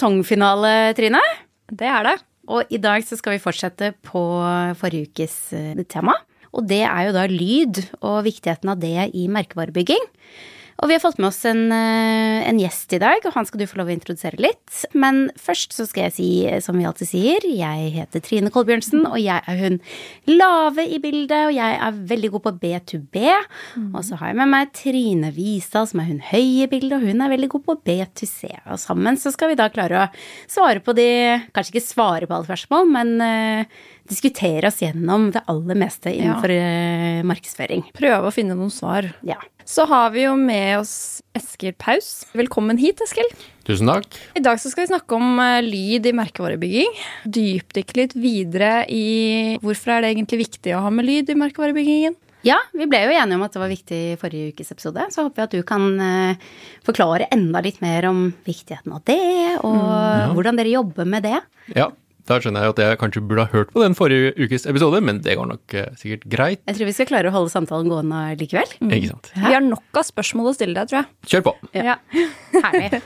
sesongfinale, Trine. Det er det. Og i dag så skal vi fortsette på forrige ukes eh, tema. Og det er jo da lyd og viktigheten av det i merkevarebygging. Og vi har fått med oss en, eh, en, gjest i dag, og han skal du få lov å introdusere litt. Men først så skal jeg si, som vi alltid sier, jeg heter Trine Kolbjørnsen, og jeg er hun lave i bildet, og jeg er veldig god på B2B. Mm. Og så har jeg med meg Trine Visdal, som er hun høye i bildet, og hun er veldig god på B2C. Og sammen så skal vi da klare å svare på de Kanskje ikke svare på alle spørsmål, men uh, diskutere oss gjennom det aller meste innenfor ja. uh, markedsføring. Prøve å finne noen svar. Ja. Så har vi jo med oss Eskil Paus. Velkommen hit, Eskil. Tusen takk. I dag skal vi snakke om eh, lyd i merkevarebygging. Dypdykke litt videre i hvorfor er det egentlig viktig å ha med lyd i merkevarebyggingen. Ja, vi ble jo enige om at det var viktig i forrige ukes episode. Så håper jeg at du kan uh, forklare enda litt mer om viktigheten av det, og mm, ja. hvordan dere jobber med det. Ja, da skjønner jeg at jeg kanskje burde ha hørt på den forrige ukes episode, men det går nok uh, sikkert greit. Jeg tror vi skal klare å holde samtalen gående likevel. Mm. Ikke sant. Vi har nok av spørsmål å stille deg, tror jeg. Kjør på. Ja. Herlig.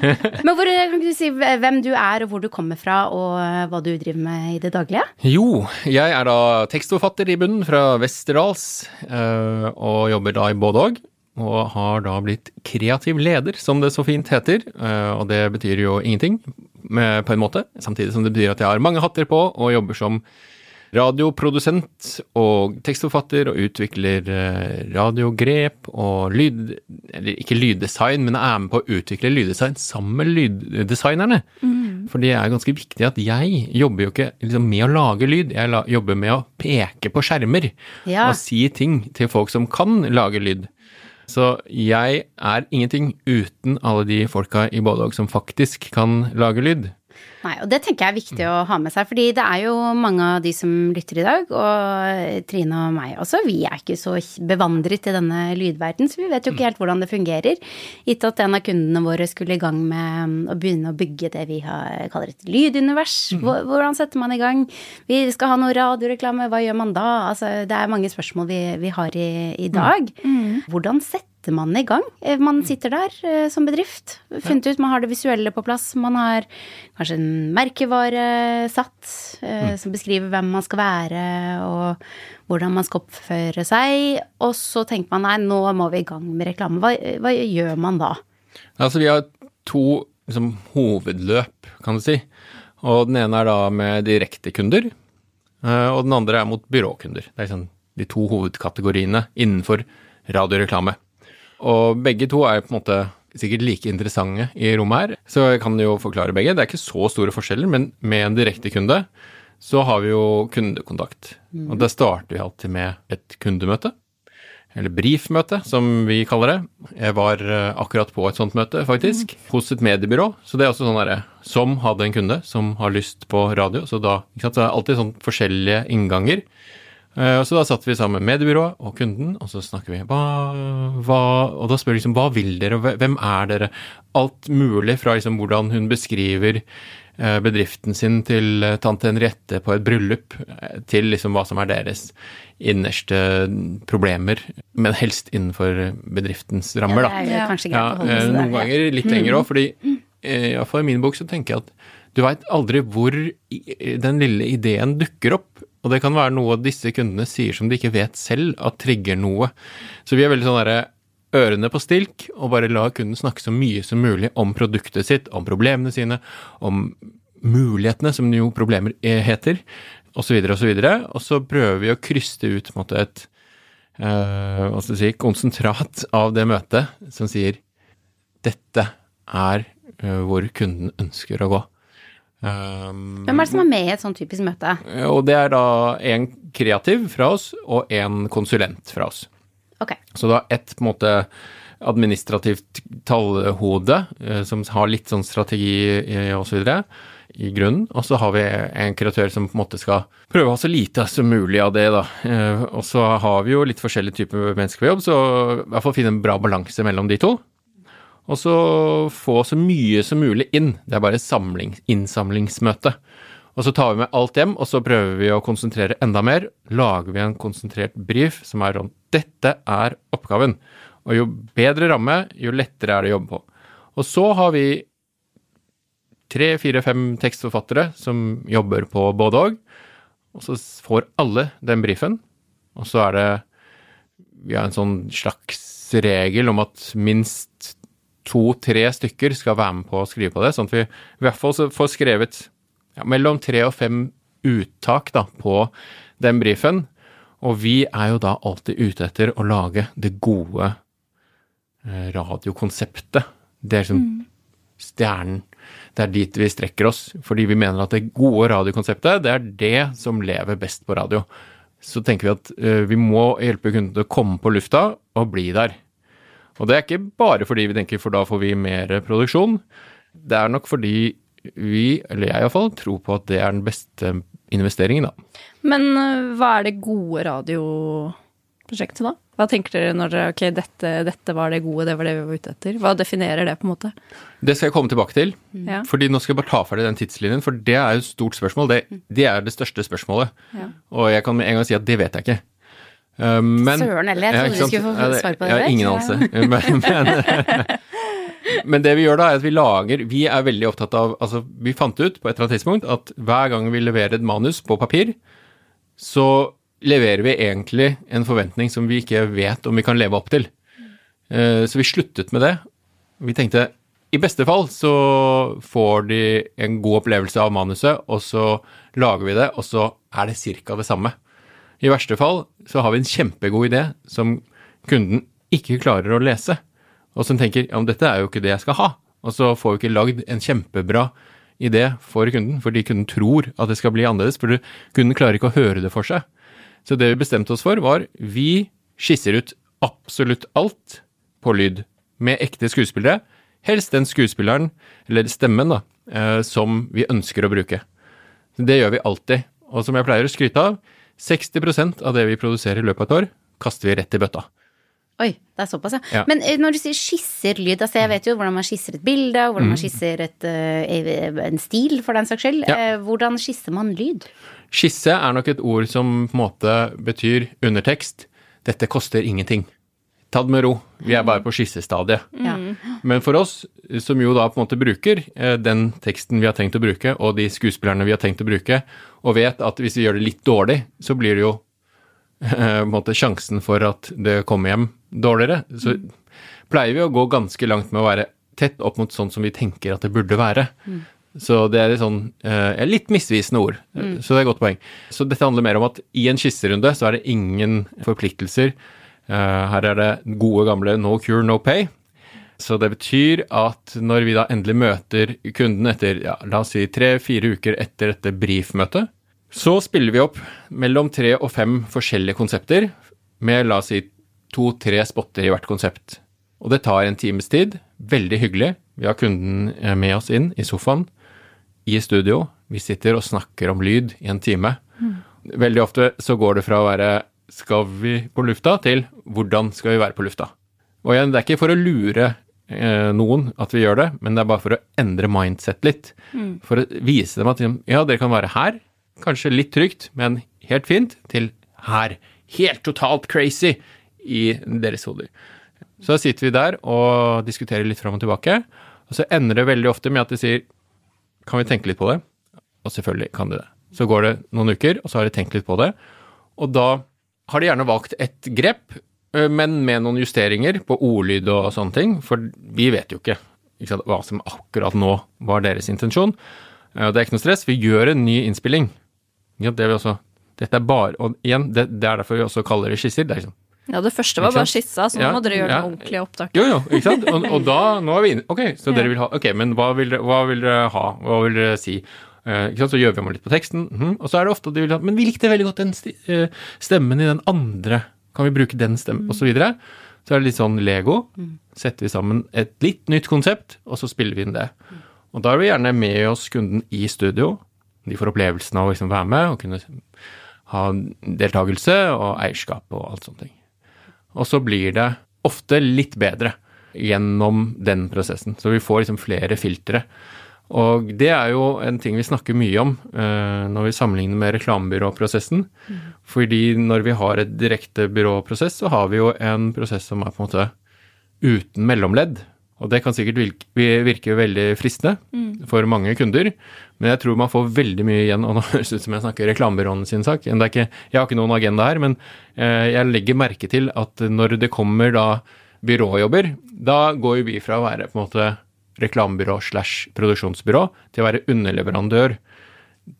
Men hvor, kan du si hvem du er, og hvor du kommer fra, og eh, hva du driver med i det daglige? Jo, jeg er da tekstforfatter i bunnen fra Westerdals, uh, og jobber da i både og. Og har da blitt kreativ leder, som det så fint heter. Og det betyr jo ingenting på en måte, samtidig som det betyr at jeg har mange hatter på og jobber som radioprodusent og tekstforfatter og utvikler eh, radiogrep og lyd... Eller ikke lyddesign, men jeg er med på å utvikle lyddesign sammen med lyddesignerne. Mm. For det er ganske viktig at jeg jobber jo ikke liksom med å lage lyd, jeg jobber med å peke på skjermer ja. og si ting til folk som kan lage lyd. Så jeg er ingenting uten alle de folka i Bådåg som faktisk kan lage lyd. Nei, og det tenker jeg er viktig å ha med seg, fordi det er jo mange av de som lytter i dag, og Trine og meg også, vi er ikke så bevandret i denne lydverden, så vi vet jo ikke helt hvordan det fungerer. Gitt at en av kundene våre skulle i gang med å begynne å bygge det vi har, kaller et lydunivers. Mm. Hvordan setter man i gang? Vi skal ha noe radioreklame, hva gjør man da? Altså, det er mange spørsmål vi, vi har i, i dag. Mm. mm. Hvordan setter setter man i gang. Eh, man sitter der eh, som bedrift, funnet ut man har det visuelle på plass. Man har kanskje en merkevare satt eh, mm. som beskriver hvem man skal være og hvordan man skal oppføre seg. Og så tenker man nei, nå må vi i gang med reklame. Hva, hva gjør man da? Altså vi har to liksom, hovedløp, kan du si. Og den ene er da med direktekunder, og den andre er mot byråkunder. Det er liksom de to hovedkategoriene innenfor radioreklame. Og begge to er på en måte sikkert like interessante i rommet her, så jeg kan jo forklare begge. Det er ikke så store forskjeller, men med en direktekunde så har vi jo kundekontakt. Mm. Og da starter vi alltid med et kundemøte. Eller brifmøte, som vi kaller det. Jeg var eh, akkurat på et sånt møte, faktisk, mm. hos et mediebyrå. Så det er også sånn derre Som hadde en kunde som har lyst på radio. Så da ikke sant, så det er alltid sånn forskjellige innganger. Eh, så da satt vi sammen med mediebyrået og kunden, og så snakker vi hva, hva, Og da spør vi liksom hva vil dere, og hvem er dere? Alt mulig fra liksom hvordan hun beskriver eh, bedriften sin til eh, tante Henriette på et bryllup, til liksom hva som er deres innerste problemer, men helst innenfor bedriftens rammer, da. Ja, det er jo kanskje greit å holde seg Noen ganger litt lenger òg, mm. fordi iallfall i min bok så tenker jeg at du veit aldri hvor den lille ideen dukker opp. Og det kan være noe disse kundene sier som de ikke vet selv at trigger noe. Så vi er veldig sånn derre ørene på stilk og bare la kunden snakke så mye som mulig om produktet sitt, om problemene sine, om mulighetene, som jo problemer heter, osv., osv. Og, og så prøver vi å kryste ut måte, et uh, hva skal si, konsentrat av det møtet som sier dette er uh, hvor kunden ønsker å gå. Um, Hvem er det som er med i et sånn typisk møte? Og Det er da en kreativ fra oss og en konsulent fra oss. Okay. Så da ett på en måte administrativt tallhode eh, som har litt sånn strategi osv. i grunnen, og så har vi en kreatør som på en måte skal prøve å ha så lite som mulig av det, da. Eh, og så har vi jo litt forskjellige typer mennesker på jobb, så i hvert fall finne en bra balanse mellom de to. Og så få så mye som mulig inn. Det er bare samling, innsamlingsmøte. Og så tar vi med alt hjem, og så prøver vi å konsentrere enda mer. Lager vi en konsentrert brief som er sånn Dette er oppgaven. Og jo bedre ramme, jo lettere er det å jobbe på. Og så har vi tre, fire, fem tekstforfattere som jobber på både og. Og så får alle den brifen. Og så er det Vi har en sånn slags regel om at minst to-tre stykker skal være med på å skrive på det, sånn at vi i hvert fall får skrevet ja, mellom tre og fem uttak da, på den brifen. Og vi er jo da alltid ute etter å lage det gode eh, radiokonseptet. Det er liksom stjernen. Det er dit vi strekker oss, fordi vi mener at det gode radiokonseptet, det er det som lever best på radio. Så tenker vi at eh, vi må hjelpe kunden til å komme på lufta og bli der. Og det er ikke bare fordi vi tenker for da får vi mer produksjon. Det er nok fordi vi, eller jeg iallfall, tror på at det er den beste investeringen, da. Men øh, hva er det gode radioprosjektet, da? Hva tenker dere når dere Ok, dette, dette var det gode, det var det vi var ute etter. Hva definerer det, på en måte? Det skal jeg komme tilbake til. Ja. Fordi nå skal jeg bare ta ferdig den tidslinjen, for det er jo et stort spørsmål. Det, det er det største spørsmålet. Ja. Og jeg kan med en gang si at det vet jeg ikke. Uh, Men, Søren heller, jeg trodde ja, vi skulle få svar på det. Jeg har ingen anelse. Men, men, men det vi gjør da, er at vi lager Vi er veldig opptatt av Altså, vi fant ut på et eller annet tidspunkt at hver gang vi leverer et manus på papir, så leverer vi egentlig en forventning som vi ikke vet om vi kan leve opp til. Eh, Så vi sluttet med det. Vi tenkte i beste fall så får de en god opplevelse av manuset, og så lager vi det, og så er det cirka det samme. I verste fall så har vi en kjempegod idé som kunden ikke klarer å lese, og som tenker ja, men dette er jo ikke det jeg skal ha. Og så får vi ikke lagd en kjempebra idé for kunden, fordi kunden tror at det skal bli annerledes, for kunden klarer ikke å høre det for seg. Så det vi bestemte oss for, var vi skisser ut absolutt alt på lyd med ekte skuespillere. Helst den skuespilleren, eller stemmen, da, eh, som vi ønsker å bruke. Det gjør vi alltid. Og som jeg pleier å skryte av, 60% av det vi produserer i løpet av et år, kaster vi rett i bøtta. Oi, det er såpass, ja. Ja. Men eh, når du sier skisser lyd, altså jeg vet jo hvordan man skisser et bilde, og hvordan man skisser et, eh, en stil, for den saks skyld. Mm. Ja. Eh, Hvordan skisser man lyd? Skisse er nok et ord som på en måte betyr undertekst. Dette koster ingenting. Ta det med ro. Vi er bare på skissestadiet. Ja. Men for oss, som jo da på en måte bruker eh, den teksten vi har tenkt å bruke, og de skuespillerne vi har tenkt å bruke, og vet at hvis vi gjør det litt dårlig, så blir det jo eh, på en måte sjansen for at det kommer hjem dårligere, så pleier vi å gå ganske langt med å være tett opp mot sånn som vi tenker at det burde være. Så det er litt sånn eh, litt misvisende ord, så det er et godt poeng. Så dette handler mer om at i en skisserunde så er det ingen forpliktelser. Eh, her er det gode gamle no cure, no pay. Så det betyr at når vi da endelig møter kunden etter, ja, la oss si tre-fire uker etter dette brief-møtet, så spiller vi opp mellom tre og fem forskjellige konsepter med la oss si to-tre spotter i hvert konsept. Og det tar en times tid. Veldig hyggelig. Vi har kunden eh, med oss inn i sofaen i studio. Vi sitter og snakker om lyd i en time. Veldig ofte så går det fra å være skal vi på lufta til hvordan skal vi være på lufta. Og igjen, det er ikke for å lure eh, noen at vi gjør det, men det er bare for å endre mindset litt. For å vise dem at ja, dere kan være her, kanskje litt trygt, men helt fint, til her. Helt totalt crazy i deres hoder. Så da sitter vi der og diskuterer litt fram og tilbake, og så ender det veldig ofte med at de sier kan vi tenke litt på det? Og selvfølgelig kan de det. Så går det noen uker, og så har de tenkt litt på det. Og da har de gjerne valgt et grep, men med noen justeringer på ordlyd og sånne ting. For vi vet jo ikke, ikke sant, hva som akkurat nå var deres intensjon. Eh, Det er ikke noe stress. Vi gjør en ny innspilling. Ja, det vi også. Dette er bare Og igjen, det, det er derfor vi også kaller det skisser. Det er liksom Ja, det første var bare skissa, så nå Ja, må dere gjøre ja. det ordentlige opptaket. Jo, jo, ikke sant? Og, og da, nå er vi inne. Ok, så dere vil ha Ok, men hva vil hva vil dere ha? Hva vil dere si? Eh, ikke sant? Så gjør vi om litt på teksten. mhm. Og så er det ofte at de vil ha Men vi likte veldig godt den eh, stemmen i den andre. Kan vi bruke den stemmen? Og så videre. Så er det litt sånn Lego. Setter vi sammen et litt nytt konsept, og så spiller vi inn det. Og da er vi gjerne med oss kunden i studio. De får opplevelsen av å liksom være med og kunne ha deltakelse og eierskap og alt sånne ting. Og så blir det ofte litt bedre gjennom den prosessen. Så vi får liksom flere filtre. Og det er jo en ting vi snakker mye om uh, når vi sammenligner med reklamebyråprosessen. Fordi når vi har et direkte byråprosess, så har vi jo en prosess som er på en måte uten mellomledd. Og det kan sikkert virke, virke veldig fristende for mange kunder, men jeg tror man får veldig mye igjen. Og nå høres det ut som jeg snakker reklamebyråene sin sak. Er ikke, jeg har ikke noen agenda her, men uh, jeg legger merke til at når det kommer da byråjobber, da går jo vi fra å være på en måte reklamebyrå slash produksjonsbyrå til å være underleverandør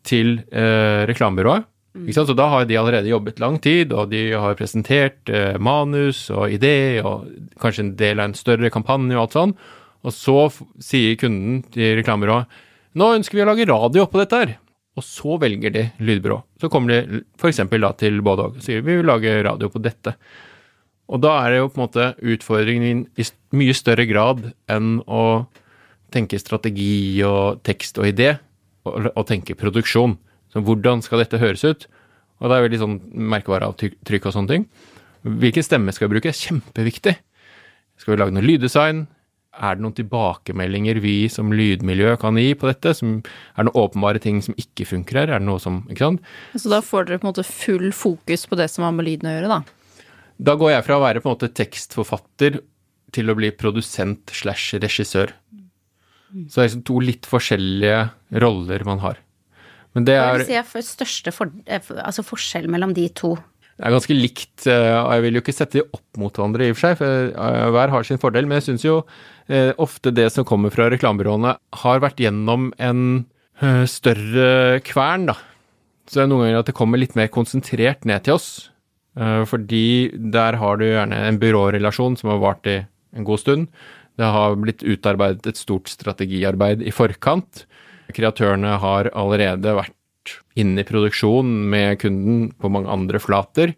til eh, reklamebyrået. Sant? Så da har de allerede jobbet lang tid, og de har presentert eh, manus og idé, og kanskje en del av en større kampanje og alt sånn. Og så sier kunden til reklamebyrået nå ønsker vi å lage radio på dette her. Og så velger de lydbyrå. Så kommer de f.eks. da til både og og sier vi vil lage radio på dette. Og da er det jo på en måte utfordringen i mye større grad enn å tenke strategi og tekst og idé, og, og tenke produksjon. Så hvordan skal dette høres ut? Og det er veldig sånn merkevareavtrykk og sånne ting. Hvilken stemme skal vi bruke? Kjempeviktig. Skal vi lage noe lyddesign? Er det noen tilbakemeldinger vi som lydmiljø kan gi på dette? Som, er det noen åpenbare ting som ikke funker her? Er det noe som Ikke sant? Så da får dere på en måte full fokus på det som har med lyden å gjøre, da. Da går jeg fra å være på en måte tekstforfatter til å bli produsent slash regissør. Så det er liksom to litt forskjellige roller man har. Men det Hva er, vil du si for største for, eh, altså forskjell mellom de to? det er ganske likt, eh, og jeg vil jo ikke sette de opp mot hverandre i og for seg, for eh, hver har sin fordel, men jeg syns jo ofte det som kommer fra reklamebyråene, har vært gjennom en større kvern, da. Så det er noen ganger at det kommer litt mer konsentrert ned til oss. Fordi der har du gjerne en byrårelasjon som har vart i en god stund. Det har blitt utarbeidet et stort strategiarbeid i forkant. Kreatørene har allerede vært inne i produksjon med kunden på mange andre flater,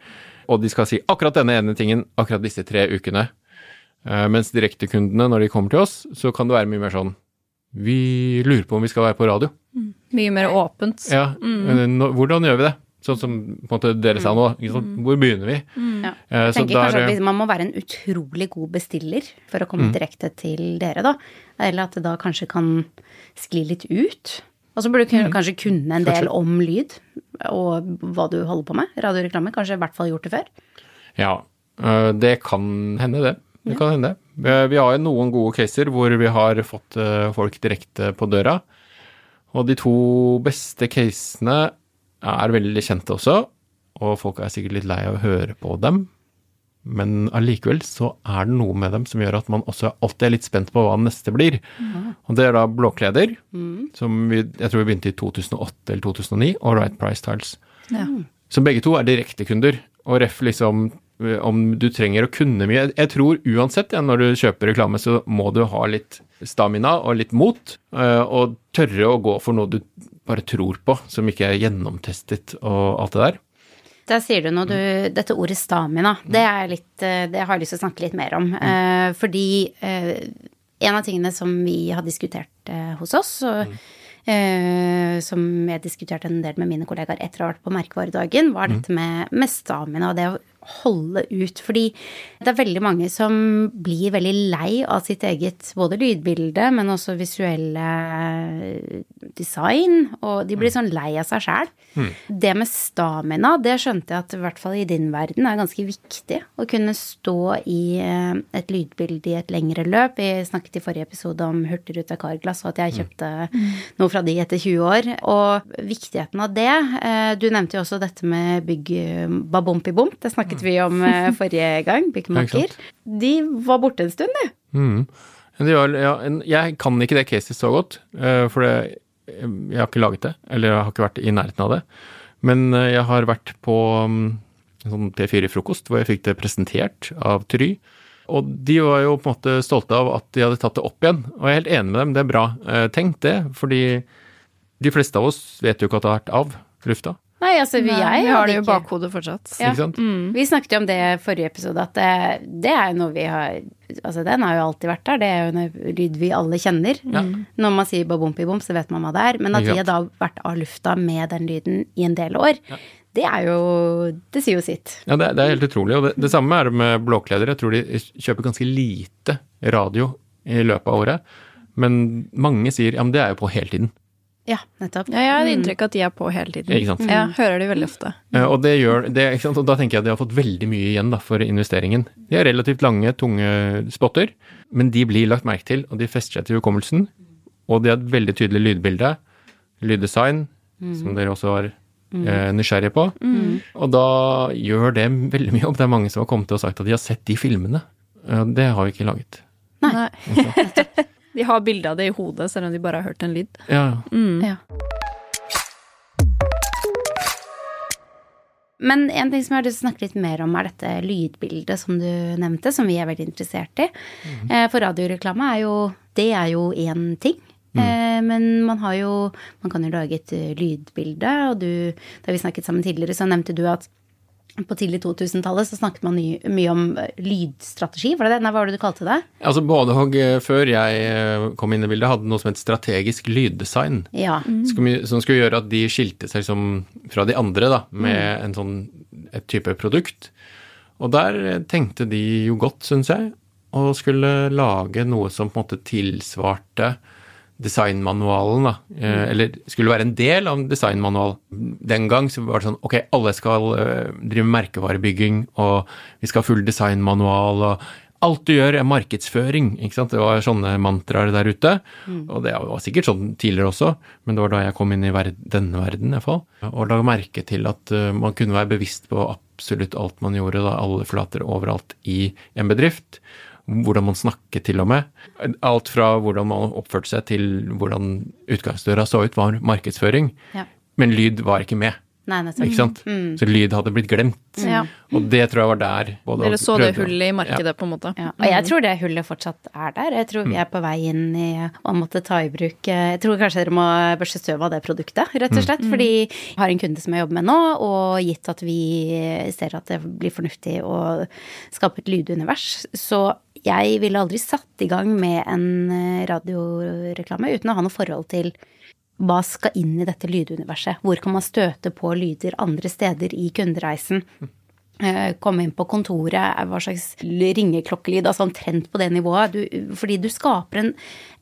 og de skal si akkurat denne ene tingen akkurat disse tre ukene. Eh, Mens direktekundene, når de kommer til oss, så kan det være mye mer sånn Vi lurer på om vi skal være på radio. Mye mer åpent. Ja, Mm. Hvordan gjør vi det? Sånn som på en måte dere sa nå. Ikke sant? Hvor begynner vi? Ja. Eh, Jeg Så tenker der, kanskje at eh, man må være en utrolig god bestiller for å komme direkte til dere, da. Eller at det da kanskje kan skli litt ut. Og så burde du kanskje kunne en del om lyd og hva du holder på med. Radioreklame. Kanskje i hvert fall gjort det før. Ja, øh, det kan hende det. Det kan hende. Vi har jo noen gode caser hvor vi har fått øh, folk direkte på døra. Og de to beste casene er veldig kjente også, og folk er sikkert litt lei av å høre på dem. Men allikevel så er det noe med dem som gjør at man også alltid er litt spent på hva neste blir. Og det er da Blåkleder, som vi, jeg tror vi begynte i 2008 eller 2009, og Right Price Tiles. Ja. Så begge to er direktekunder, og ref liksom eh, om du trenger å kunne mye. Jeg tror uansett, ja, når du kjøper reklame, så må du ha litt stamina og litt mot, eh, og tørre å gå for noe du bare tror på, som ikke er gjennomtestet og alt det der. Der sier du noe, du Dette ordet stamina, det er litt eh, Det har jeg lyst til å snakke litt mer om. Eh, fordi eh, en av tingene som vi har diskutert hos oss, og, eh, som jeg diskuterte en del med mine kollegaer etter å ha vært på merkevaredagen, var dette med, med stamina og det å holde ut. Fordi det er veldig mange som blir veldig lei av sitt eget både lydbilde, men også visuelle eh, design. Og de blir sånn lei av seg sjæl. Det med stamina, det skjønte jeg at i hvert fall i din verden er ganske viktig. Å kunne stå i eh, et lydbilde i et lengre løp. Vi snakket i forrige episode om Hurtigruta Carglass, og at jeg kjøpte noe fra de etter 20 år. Og viktigheten av det. eh, Du nevnte jo også dette med bygg eh, babompi-bom. Det snakket vi om eh, forrige gang. Byggmaker. De var borte en stund, de. Mm. Var, ja, jeg kan ikke det caset så godt, eh, for det, jeg har ikke laget det, eller jeg har ikke vært i nærheten av det. Men eh, jeg har vært på mm, en sånn P4-frokost hvor jeg fikk det presentert av Try. Og de var jo på en måte stolte av at de hadde tatt det opp igjen. Og jeg er helt enig med dem, det er bra. Tenk det, fordi de fleste av oss vet jo ikke at det har vært av lufta. Nei, altså vi, Nei, jeg vi har det jo i bakhodet fortsatt. Ja. Ikke sant? Vi snakket jo om det i forrige episode, at det, det er jo noe vi har Altså, den har jo alltid vært der. Det er jo en lyd vi alle kjenner. Ja. Når man sier babompi-bom, så vet man hva det er. Men at vi har da vært av lufta med den lyden i en del år, det er jo Det sier jo sitt. Ja, det, det er helt utrolig. Og det, det samme er det med blåkleder. Jeg tror de kjøper ganske lite radio i løpet av året. Men mange sier ja, men det er jo på hele tiden. Ja, nettopp. Ja, jeg har inntrykk av at de er på hele tiden. Ikke sant? Ja, hører de veldig ofte. Eh, Og, det gjør, det, ikke sant? og da tenker jeg at de har fått veldig mye igjen da, for investeringen. De er relativt lange, tunge spotter, men de blir lagt merke til, og de fester seg til hukommelsen. Og de har et veldig tydelig lydbilde, lyddesign, som dere også var eh, nysgjerrige på. Og da gjør det veldig mye jobb. Det er mange som har kommet til og sagt at de har sett de filmene. Eh, Det har vi ikke laget. Nei. de har bilde av det i hodet, selv om de bare har hørt en lyd. Ja, Ja. Men en ting som jeg har lyst til å snakke litt mer om, er dette lydbildet som du nevnte, som vi er veldig interessert i. Mm. For radioreklame er jo Det er jo én ting. Mm. Men man har jo Man kan jo lage et eh, lydbilde, og du Da vi snakket sammen tidligere, så nevnte du at på tidlig 2000-tallet så snakket man mye om eh, lydstrategi, var det det? Nei, hva var det du kalte det? Altså både og eh, før jeg eh, kom inn i bildet, hadde noe som het strategisk lyddesign. Ja. Mm. Som skulle gjøre at de skilte seg som fra de andre da, med en sånn, et type produkt. Og der tenkte de jo godt, syns jeg, og skulle lage noe som på en måte tilsvarte designmanualen, da. Mm. Eller skulle være en del av en designmanual. Den gang så var det sånn ok, alle skal eh, drive merkevarebygging, og vi skal ha full designmanual, og alt du gjør er markedsføring, ikke sant. Det var sånne mantraer der ute. Og det var sikkert sånn tidligere også, men det var da jeg kom inn i verden, denne verden, i hvert fall. Og la merke til at eh, man kunne være bevisst på absolutt alt man gjorde, da, alle flater overalt i en bedrift hvordan man snakket til og med. Alt fra hvordan man oppførte seg til hvordan utgangsdøra så ut, var markedsføring. Ja. Men lyd var ikke med, Nei, nettopp. ikke sant? Så lyd hadde blitt glemt. Ja. Og det tror jeg var der både Dere så det hullet i markedet, på en måte. Ja, og jeg tror det hullet fortsatt er der. Jeg tror vi er på vei inn i å måtte ta i bruk eh, Jeg tror kanskje dere må børste støv av det produktet, rett og slett. Fordi jeg har en kunde som jeg jobber med nå, og gitt at vi ser at det blir fornuftig å skape et lydunivers, så jeg ville aldri satt i gang med en eh, radioreklame uten å ha noe forhold til hva skal inn i dette lyduniverset? Hvor kan man støte på lyder andre steder i kundereisen? Eh, Komme inn på kontoret, hva slags ringeklokkelyd, altså omtrent på det nivået. Du, fordi du skaper en,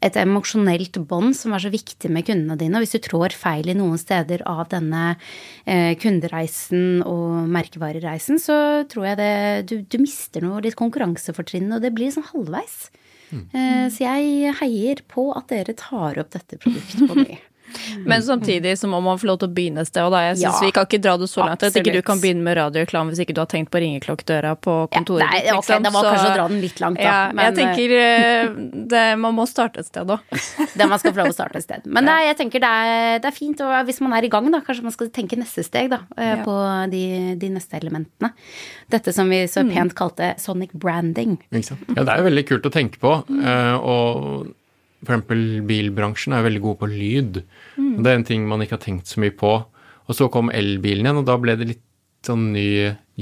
et emosjonelt bånd som er så viktig med kundene dine. Og hvis du trår feil i noen steder av denne eh, kundereisen og merkevarereisen, så tror jeg det Du, du mister noe litt konkurransefortrinn, og det blir sånn halvveis. Eh, så jeg heier på at dere tar opp dette produktet på ny. Men samtidig så må man få lov til å begynne et sted. Og da jeg synes Ja. vi kan ikke dra det så langt at ikke du kan begynne med radioreklame hvis ikke du har tenkt på ringeklokkdøra på kontoret. nei, ditt, ok, liksom. det var Så- kanskje å dra den litt langt, da, Ja, men, jeg tenker eh, det, man må starte et sted òg. Det man skal få lov å starte et sted. Men er, jeg tenker det er, det er fint, og hvis man er i gang, da, kanskje man skal tenke neste steg, da, eh, Ja. på de, de neste elementene. Dette som vi så pent kalte sonic branding. Ikke sant? Ja, det er jo veldig kult å tenke på. eh, Og eksempel bilbransjen er veldig god på lyd. Mm. Det er en ting man ikke har tenkt så mye på. Og så kom elbilen igjen, og da ble det litt sånn ny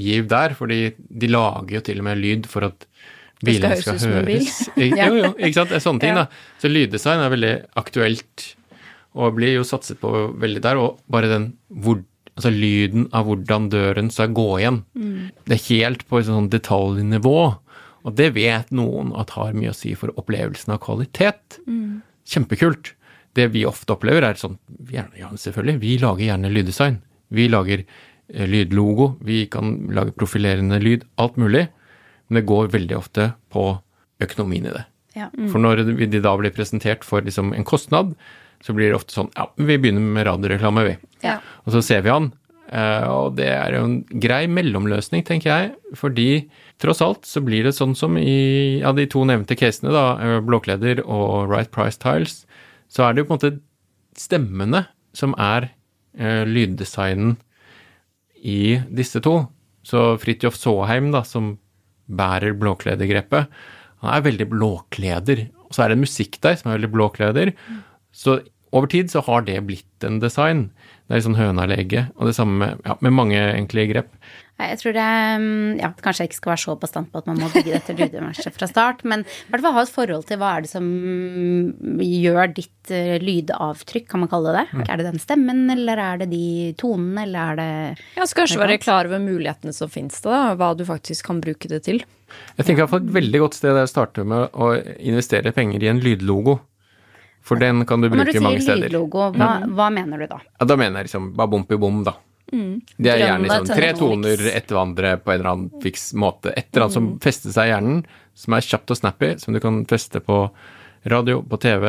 giv der. Fordi de lager jo til og med lyd for at bilene skal høres skal en bil. høres. Jo, jo, ikke sant. Det er sånne ting, Ja. da. Så lyddesign er veldig aktuelt, og blir jo satset på veldig der. Og bare den hvor, altså lyden av hvordan døren skal gå igjen. Det er helt på et sånn detaljnivå. Og det vet noen at har mye å si for opplevelsen av kvalitet. Kjempekult. Det vi ofte opplever, er sånn Ja, selvfølgelig, vi lager gjerne lyddesign. Vi lager eh, lydlogo, vi kan lage profilerende lyd, alt mulig. Men det går veldig ofte på økonomien i det. Ja. For når de da blir presentert for liksom en kostnad, så blir det ofte sånn Ja, vi begynner med radioreklame, vi. Ja. Og så ser vi han. Eh, Og det er jo en grei mellomløsning, tenker jeg. Fordi tross alt så blir det sånn som i ja, de to nevnte casene, da, eh, Blåkleder og Right Price Tiles, så er det jo på en måte stemmene som er eh, lyddesignen i disse to. Så Fridtjof Saaheim, da, som bærer blåkledergrepet, han er veldig blåkleder. Og så er det en musikk der som er veldig blåkleder. Så over tid så har det blitt en design. Det er litt sånn høna eller egget, og det samme med, ja, med mange enkle grep. Jeg tror det mm, ja, Kanskje jeg ikke skal være så bastant på at man må bygge dette lyduniverset fra start, men i hvert fall ha et forhold til hva er det som mm, gjør ditt eh, lydavtrykk, kan man kalle det det? Er det den stemmen, eller er det de tonene, eller er det Ja, så kanskje være klar over mulighetene som finnes det, da. Hva du faktisk kan bruke det til. Jeg tenker iallfall et veldig godt sted er å starte med å investere penger i en lydlogo. For den kan du bruke mange steder. når du sier lydlogo, hva, hva mener du da? Ja, da mener jeg liksom bare bom da. Det er gjerne sånn tre toner. etter hverandre på en eller annen fiks måte. Et eller annet som fester seg i hjernen, som er kjapt og snappy, som du kan feste på radio, på TV,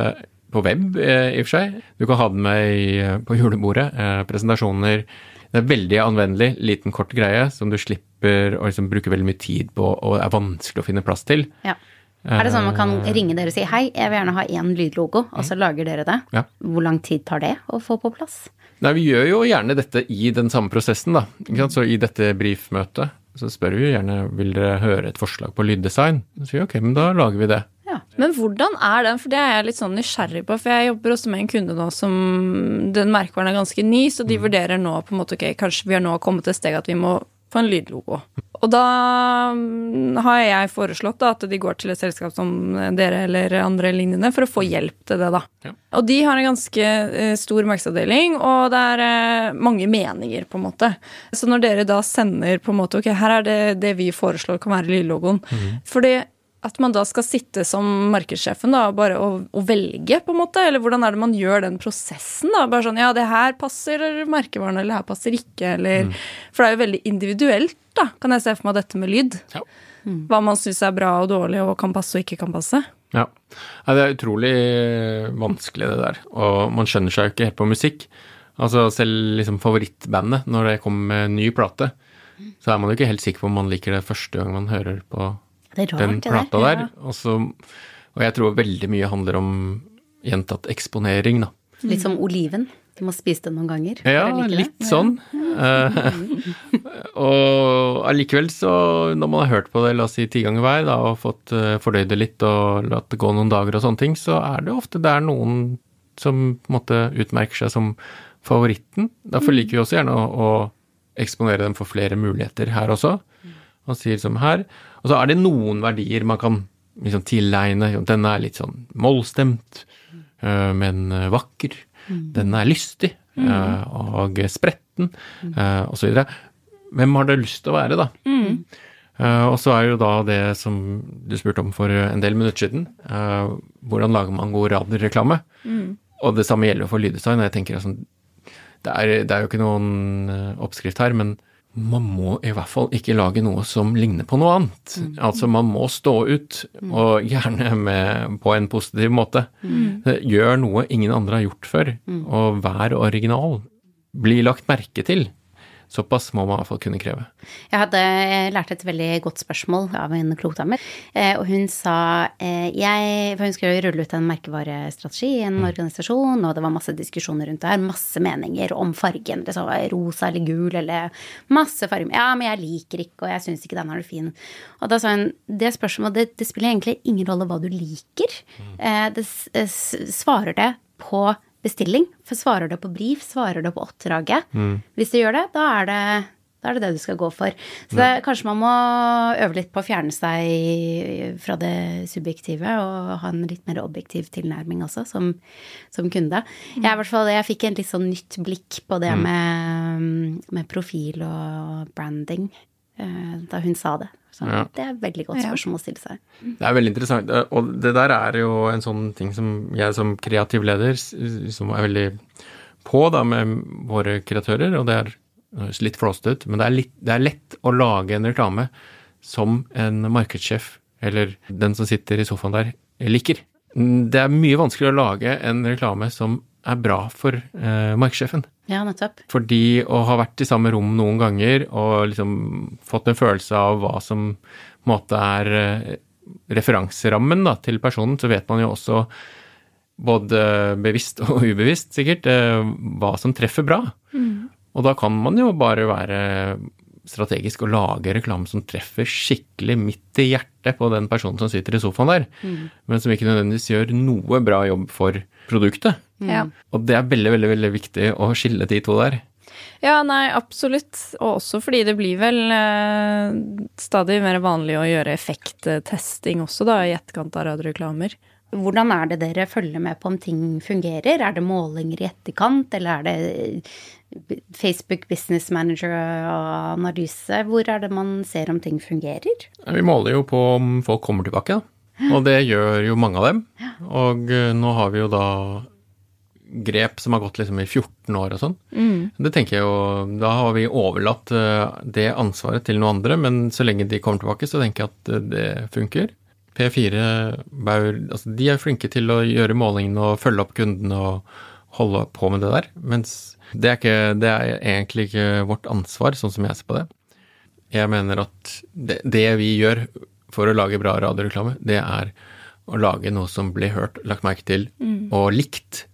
på web eh, i og for seg. Du kan ha den med i, eh, på julebordet, eh, presentasjoner. Det er veldig anvendelig, liten, kort greie som du slipper å liksom bruke veldig mye tid på og er vanskelig å finne plass til. Ja. Er det sånn man kan ringe dere og si hei, jeg vil gjerne ha én lydlogo, og så lager dere det? Ja. Hvor lang tid tar det å få på plass? Nei, vi gjør jo gjerne dette i den samme prosessen, da. Ikke sant? Så i dette briefmøtet så spør vi jo gjerne vil dere høre et forslag på lyddesign. Så sier vi ok, men da lager vi det. Ja. Men hvordan er den? For det er jeg litt sånn nysgjerrig på. For jeg jobber også med en kunde nå som Den merkevaren er ganske ny, så de vurderer nå på en måte ok, kanskje vi har nå kommet til et steg at vi må få en lydlogo. Og da mm, har jeg foreslått da, at de går til et selskap som dere eller andre lignende for å få hjelp til det, da. Ja. Og de har en ganske eh, stor markedsavdeling, og det er eh, mange meninger, på en måte. Så når dere da sender på en måte ok, her er det det vi foreslår kan være lydlogoen. Fordi at man da skal sitte som markedssjefen da, bare og, og velge, på en måte? Eller hvordan er det man gjør den prosessen? da? Bare sånn, ja, det her passer merkevaren, eller det her passer ikke, eller For det er jo veldig individuelt, da, kan jeg se for meg dette med lyd. Ja. Hva man syns er bra og dårlig, og kan passe og ikke kan passe. Ja. ja. det er utrolig vanskelig, det der. Og man skjønner seg jo ikke helt på musikk. Altså selv liksom favorittbandet, når det kommer med ny plate, så er man jo ikke helt sikker på om man liker det første gang man hører på Det er rart, den det der. plata der. Og, så, og jeg tror veldig mye handler om gjentatt eksponering, da. Litt som oliven. Du må spise den noen ganger. Ja, like det. litt sånn. Ja. og allikevel så, når man har hørt på det, la oss si ti ganger hver, da, og fått uh, fordøyd det litt og latt det gå noen dager og sånne ting, så er det ofte det er noen som på en måte utmerker seg som favoritten. Derfor liker vi også gjerne å, å eksponere dem for flere muligheter her også. Man sier som her. Og så er det noen verdier man kan liksom tilegne. Denne er litt sånn mollstemt, øh, men øh, vakker. Den er lystig øh, og spretten, osv. og så videre. Hvem har det lyst til å være, da? Eh, og så er jo da det som du spurte om for en del minutter siden. eh, hvordan lager man god radioreklame? Og det samme gjelder for lyddesign. jeg tenker altså, det, er, det er jo ikke noen eh, oppskrift her, men man må i hvert fall ikke lage noe som ligner på noe annet. Altså man må stå ut, og gjerne med, på en positiv måte. Gjør noe ingen andre har gjort før, og vær original. Bli lagt merke til. Såpass må man i hvert fall kunne kreve. Jeg hadde lært et veldig godt spørsmål av en klokdame. Eh, og hun sa eh, jeg, For hun skulle rulle ut en merkevarestrategi i en organisasjon, og det var masse diskusjoner rundt det her. Masse meninger om fargen. Det så var rosa eller gul eller masse farger. Ja, men jeg liker ikke, og jeg syns ikke den er fin. Og da sa hun det spørsmålet det, det spiller egentlig ingen rolle hva du liker. Mm. det svarer det på bestilling. For svarer det på brief, svarer det på oppdraget. Hvis du gjør det, da er det, da er det det du skal gå for. Så det, kanskje man må øve litt på å fjerne seg fra det subjektive og ha en litt mer objektiv tilnærming også, som, som kunde. Jeg, i hvert fall, jeg fikk en litt sånn nytt blikk på det med, med profil og branding eh, da hun sa det. Så Ja. Det er et veldig godt spørsmål å stille seg. Det er veldig interessant, eh, og det der er jo en sånn ting som jeg som kreativ leder, som er veldig på da med våre kreatører, og det er litt flåsete ut, men det er, litt, det er lett å lage en reklame som en markedssjef, eller den som sitter i sofaen der, liker. Det er mye vanskeligere å lage en reklame som er bra for eh, markedssjefen. Ja, nettopp. Fordi å ha vært i samme rom noen ganger og liksom fått en følelse av hva som på en måte er eh, referanserammen da, til personen, så vet man jo også både bevisst og ubevisst sikkert eh, hva som treffer bra. Og da kan man jo bare være strategisk og lage reklame som treffer skikkelig midt i hjertet på den personen som sitter i sofaen der, men som ikke nødvendigvis gjør noe bra jobb for produktet. Ja. Og det er veldig, veldig, veldig viktig å skille de to der. Ja, nei, absolutt. Og også fordi det blir vel eh, stadig mer vanlig å gjøre effekttesting også, da, i etterkant av radioreklamer. Hvordan er det dere følger med på om ting fungerer? Er det målinger i etterkant, eller er det eh, Facebook Business Manager og analyse? Hvor er det man ser om ting fungerer? Vi måler jo på om folk kommer tilbake, da. Og det gjør jo mange av dem. Og eh, nå har vi jo da grep som har gått liksom i 14 år og sånn. Det tenker jeg jo Da har vi overlatt eh, det ansvaret til noen andre, men så lenge de kommer tilbake, så tenker jeg at eh, det funker. P4 Baur altså de er flinke til å gjøre målingene og følge opp kundene og holde på med det der. Mens det er, ikke, det er egentlig ikke vårt ansvar, sånn som jeg ser på det. Jeg mener at det, det vi gjør for å lage bra radioreklame, det er å lage noe som blir hørt, lagt merke til og likt.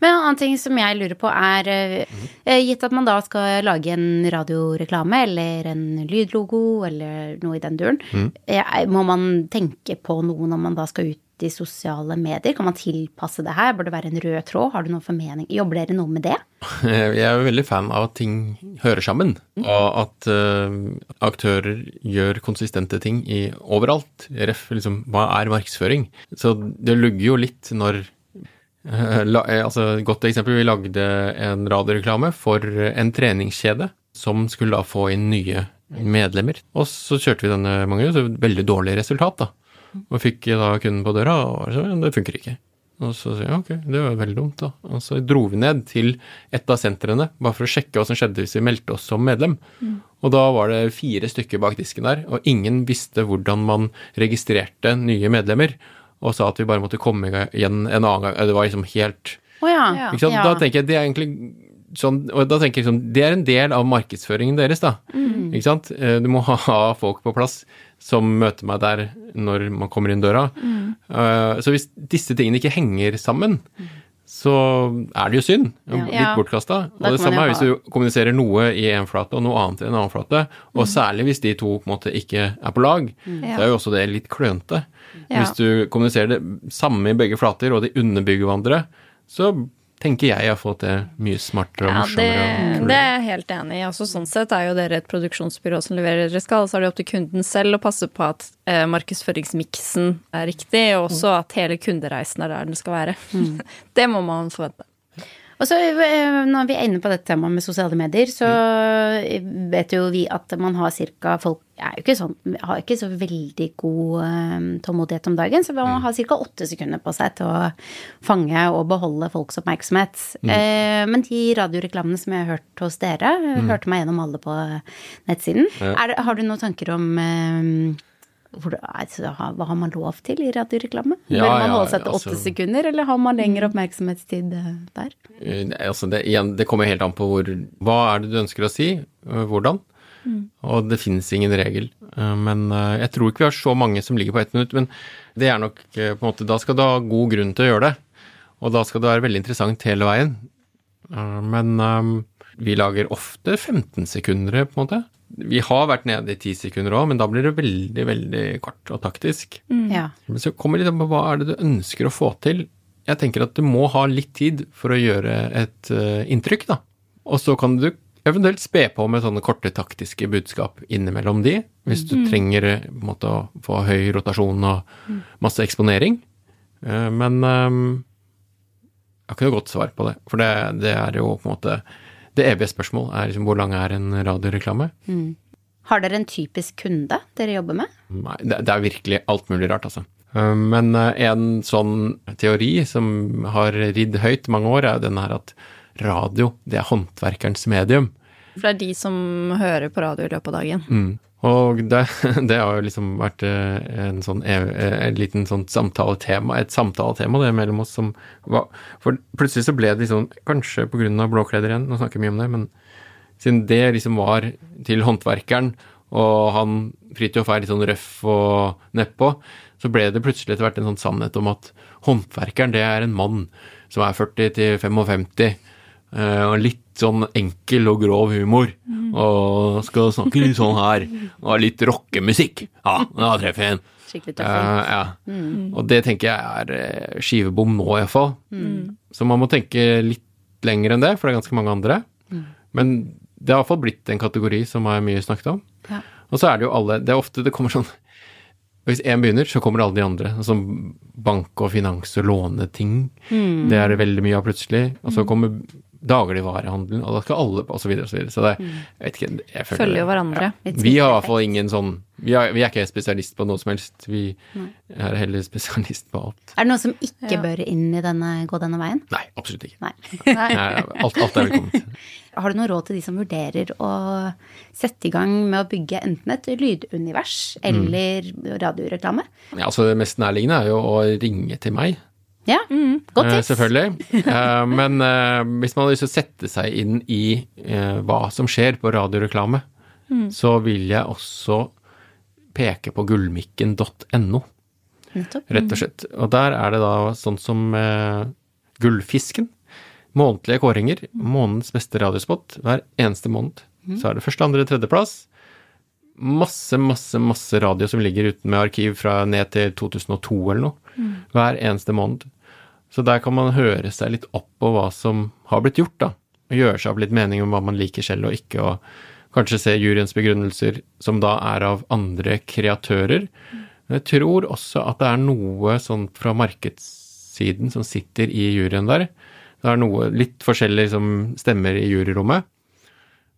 Men en annen ting som jeg lurer på er, eh, gitt at man da skal lage en radioreklame eller en lydlogo eller noe i den duren, eh, må man tenke på noe når man da skal ut i sosiale medier? Kan man tilpasse det her? Bør det være en rød tråd? Har du noen formening? Jobber dere noe med det? Jeg er jo veldig fan av at ting hører sammen, og at uh, aktører gjør konsistente ting i overalt. Ref, liksom, hva er markedsføring? Så det lugger jo litt når la, eh, altså, Godt eksempel, vi lagde en radioreklame for en treningskjede som skulle da få inn nye medlemmer. Og så kjørte vi denne mange ganger, så veldig dårlig resultat, da. Og fikk da kunden på døra, og så, ja, det funker ikke. Og så sier jeg ok, det var veldig dumt, da. Og så dro vi ned til et av sentrene, bare for å sjekke hva som skjedde hvis vi meldte oss som medlem. Og da var det fire stykker bak disken der, og ingen visste hvordan man registrerte nye medlemmer, og sa at vi bare måtte komme igjen en annen gang. Det var liksom helt oh, ja. Ikke sant? Ja. Da tenker jeg det er egentlig sånn, og da tenker jeg liksom, Det er en del av markedsføringen deres, da. Ikke sant? Eh, Du må ha folk på plass som møter meg der når man kommer inn døra. Eh, Så hvis disse tingene ikke henger sammen, så er det jo synd. Ja. Litt bortkasta. Og det samme er hvis du kommuniserer noe i en flate og noe annet i en annen flate. Og særlig hvis de to på en måte ikke er på lag, så er jo også det litt klønete. Ja. Hvis du kommuniserer det samme i begge flater, og de underbygger hverandre, så tenker jeg har fått det mye smartere og Ja, morsommere. det, det er jeg helt enig i. Altså, sånn sett er jo dere et produksjonsbyrå som leverer dere skal, så er det opp til kunden selv å passe på at eh, markedsføringsmiksen er riktig, og også at hele kundereisen er der den skal være. det må man forvente. Og så eh, når vi er inne på dette temaet med sosiale medier, så vet jo vi at man har ca. folk er jo ikke sånn, har ikke så veldig god eh, tålmodighet om dagen, så man har ca. åtte sekunder på seg til å fange og beholde folks oppmerksomhet. Mm. men de radioreklamene som jeg har hørt hos dere, mm. hørte meg gjennom alle på nettsiden. Er har du noen tanker om eh, hvor, altså, hva har man lov til i radioreklame? Ja, Bør man holde seg til åtte altså- sekunder, eller har man lengre oppmerksomhetstid eh, der? Eh, Altså det, igjen, det kommer helt an på hvor, hva er det du ønsker å si, hvordan. hvordan. Og det finnes ingen regel. Eh, Men eh, jeg tror ikke vi har så mange som ligger på ett minutt. Men det er nok eh, på en måte Da skal du ha god grunn til å gjøre det. Og da skal det være veldig interessant hele veien. Eh, Men eh, vi lager ofte 15 sekunder, på en måte. Vi har vært nede i 10 sekunder òg, men da blir det veldig, veldig kort og taktisk. Ja. Men så kommer det litt an på hva er det du ønsker å få til. Jeg tenker at du må ha litt tid for å gjøre et uh, inntrykk, da. Og så kan du eventuelt spe på med sånne korte taktiske budskap innimellom de, hvis du trenger eh, på en måte å få høy rotasjon og masse eksponering. Eh, Men um, jeg har ikke noe godt svar på det, for det, det er jo på en måte Det evige spørsmål er liksom hvor lang er en radioreklame? Har dere en typisk kunde dere jobber med? Nei, det, det er virkelig alt mulig rart, altså. Uh, Men uh, en sånn teori som har ridd høyt mange år, er den her at radio, det er håndverkerens medium. For det er de som hører på radio i løpet av dagen. Mm. Og det, det har jo liksom vært uh, en sånn et uh, liten sånn samtaletema, et samtaletema det mellom oss som var For plutselig så ble det liksom, kanskje på grunn av blåkleder igjen, nå snakker vi mye om det, men siden det liksom var til håndverkeren, og han Fridtjof er litt sånn røff og nedpå, så ble det plutselig etter hvert en sånn sannhet om at håndverkeren, det er en mann som er 40 til 55, eh, og litt sånn enkel og grov humor, og skal snakke litt sånn her, og litt rockemusikk. Ja, da treffer jeg en. Skikkelig Eh, tøffing. ja. Og det tenker jeg er eh, skivebom nå, iallfall. Så man må tenke litt lenger enn det, for det er ganske mange andre. Men det har iallfall blitt en kategori som er mye snakket om. Ja. Og så er det jo alle Det er ofte det kommer sånn Hvis én begynner, så kommer alle de andre. Altså bank og finans og låneting. Det er det veldig mye av plutselig. Og så kommer dagligvarehandelen, og da skal alle på, og så videre og så videre. Så det, jeg vet ikke, jeg føler Følger jo hverandre. Ja. Vi har i hvert fall ingen sånn vi er, vi er ikke spesialist på noe som helst. Vi er heller spesialist på alt. Er det noe som ikke Ja. bør inn i denne, gå denne veien? Nei, absolutt ikke. Nei. Nei. Nei, alt, alt er velkomment. Har du noe råd til de som vurderer å sette i gang med å bygge enten et lydunivers eller radioreklame? Ja, altså Det mest nærliggende er jo å ringe til meg, Ja, godt tips. Uh, selvfølgelig. Uh, men uh, hvis man har lyst til å sette seg inn i eh, hva som skjer på radioreklame, så vil jeg også peke på gullmikken.no. Rett og slett. Og der er det da sånn som eh, Gullfisken. Månedlige kåringer. Månedens beste radiospot hver eneste måned. Så er det første, andre, tredjeplass. Masse, masse, masse radio som ligger uten med arkiv fra ned til 2002 eller noe. Hver eneste måned. Så der kan man høre seg litt opp på hva som har blitt gjort, da. Og gjøre seg opp litt mening om hva man liker selv og ikke, og kanskje se juryens begrunnelser, som da er av andre kreatører. Men jeg tror også at det er noe sånn fra markedssiden som sitter i juryen der. Det er noe litt forskjellig som stemmer i juryrommet,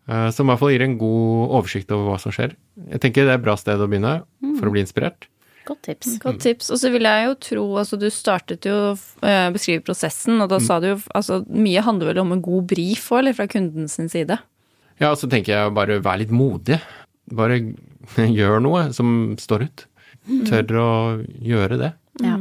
eh, som i hvert fall gir en god oversikt over hva som skjer. Jeg tenker det er et bra sted å begynne for å bli inspirert. Godt tips. Godt tips. Og så vil jeg jo tro, altså du startet jo å eh, beskrive prosessen, og da sa du jo altså mye handler vel om en god brief òg, eller fra kunden sin side. Ja, og så tenker jeg bare vær litt modig. Bare gjør noe som står ut. Tør å gjøre det. Ja.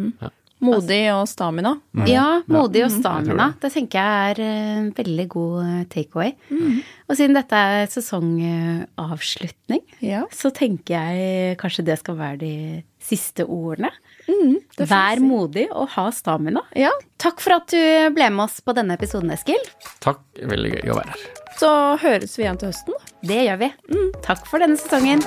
Modig og stamina. Ja, modig og stamina. Det tenker jeg er en veldig god takeaway. takeaway. Og siden dette er sesongavslutning, Ja. så tenker jeg kanskje det skal være de siste ordene. Mm, Vær si. modig og ha stamina. Ja. Takk for at du ble med oss på denne episoden, Eskil. Takk, veldig gøy å være her. Så høres vi igjen til høsten. Det gjør vi. Takk for denne sesongen.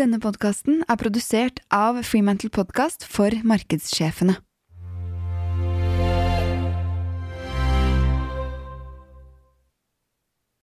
Denne podkasten er produsert av Freemantle Podcast for markedssjefene.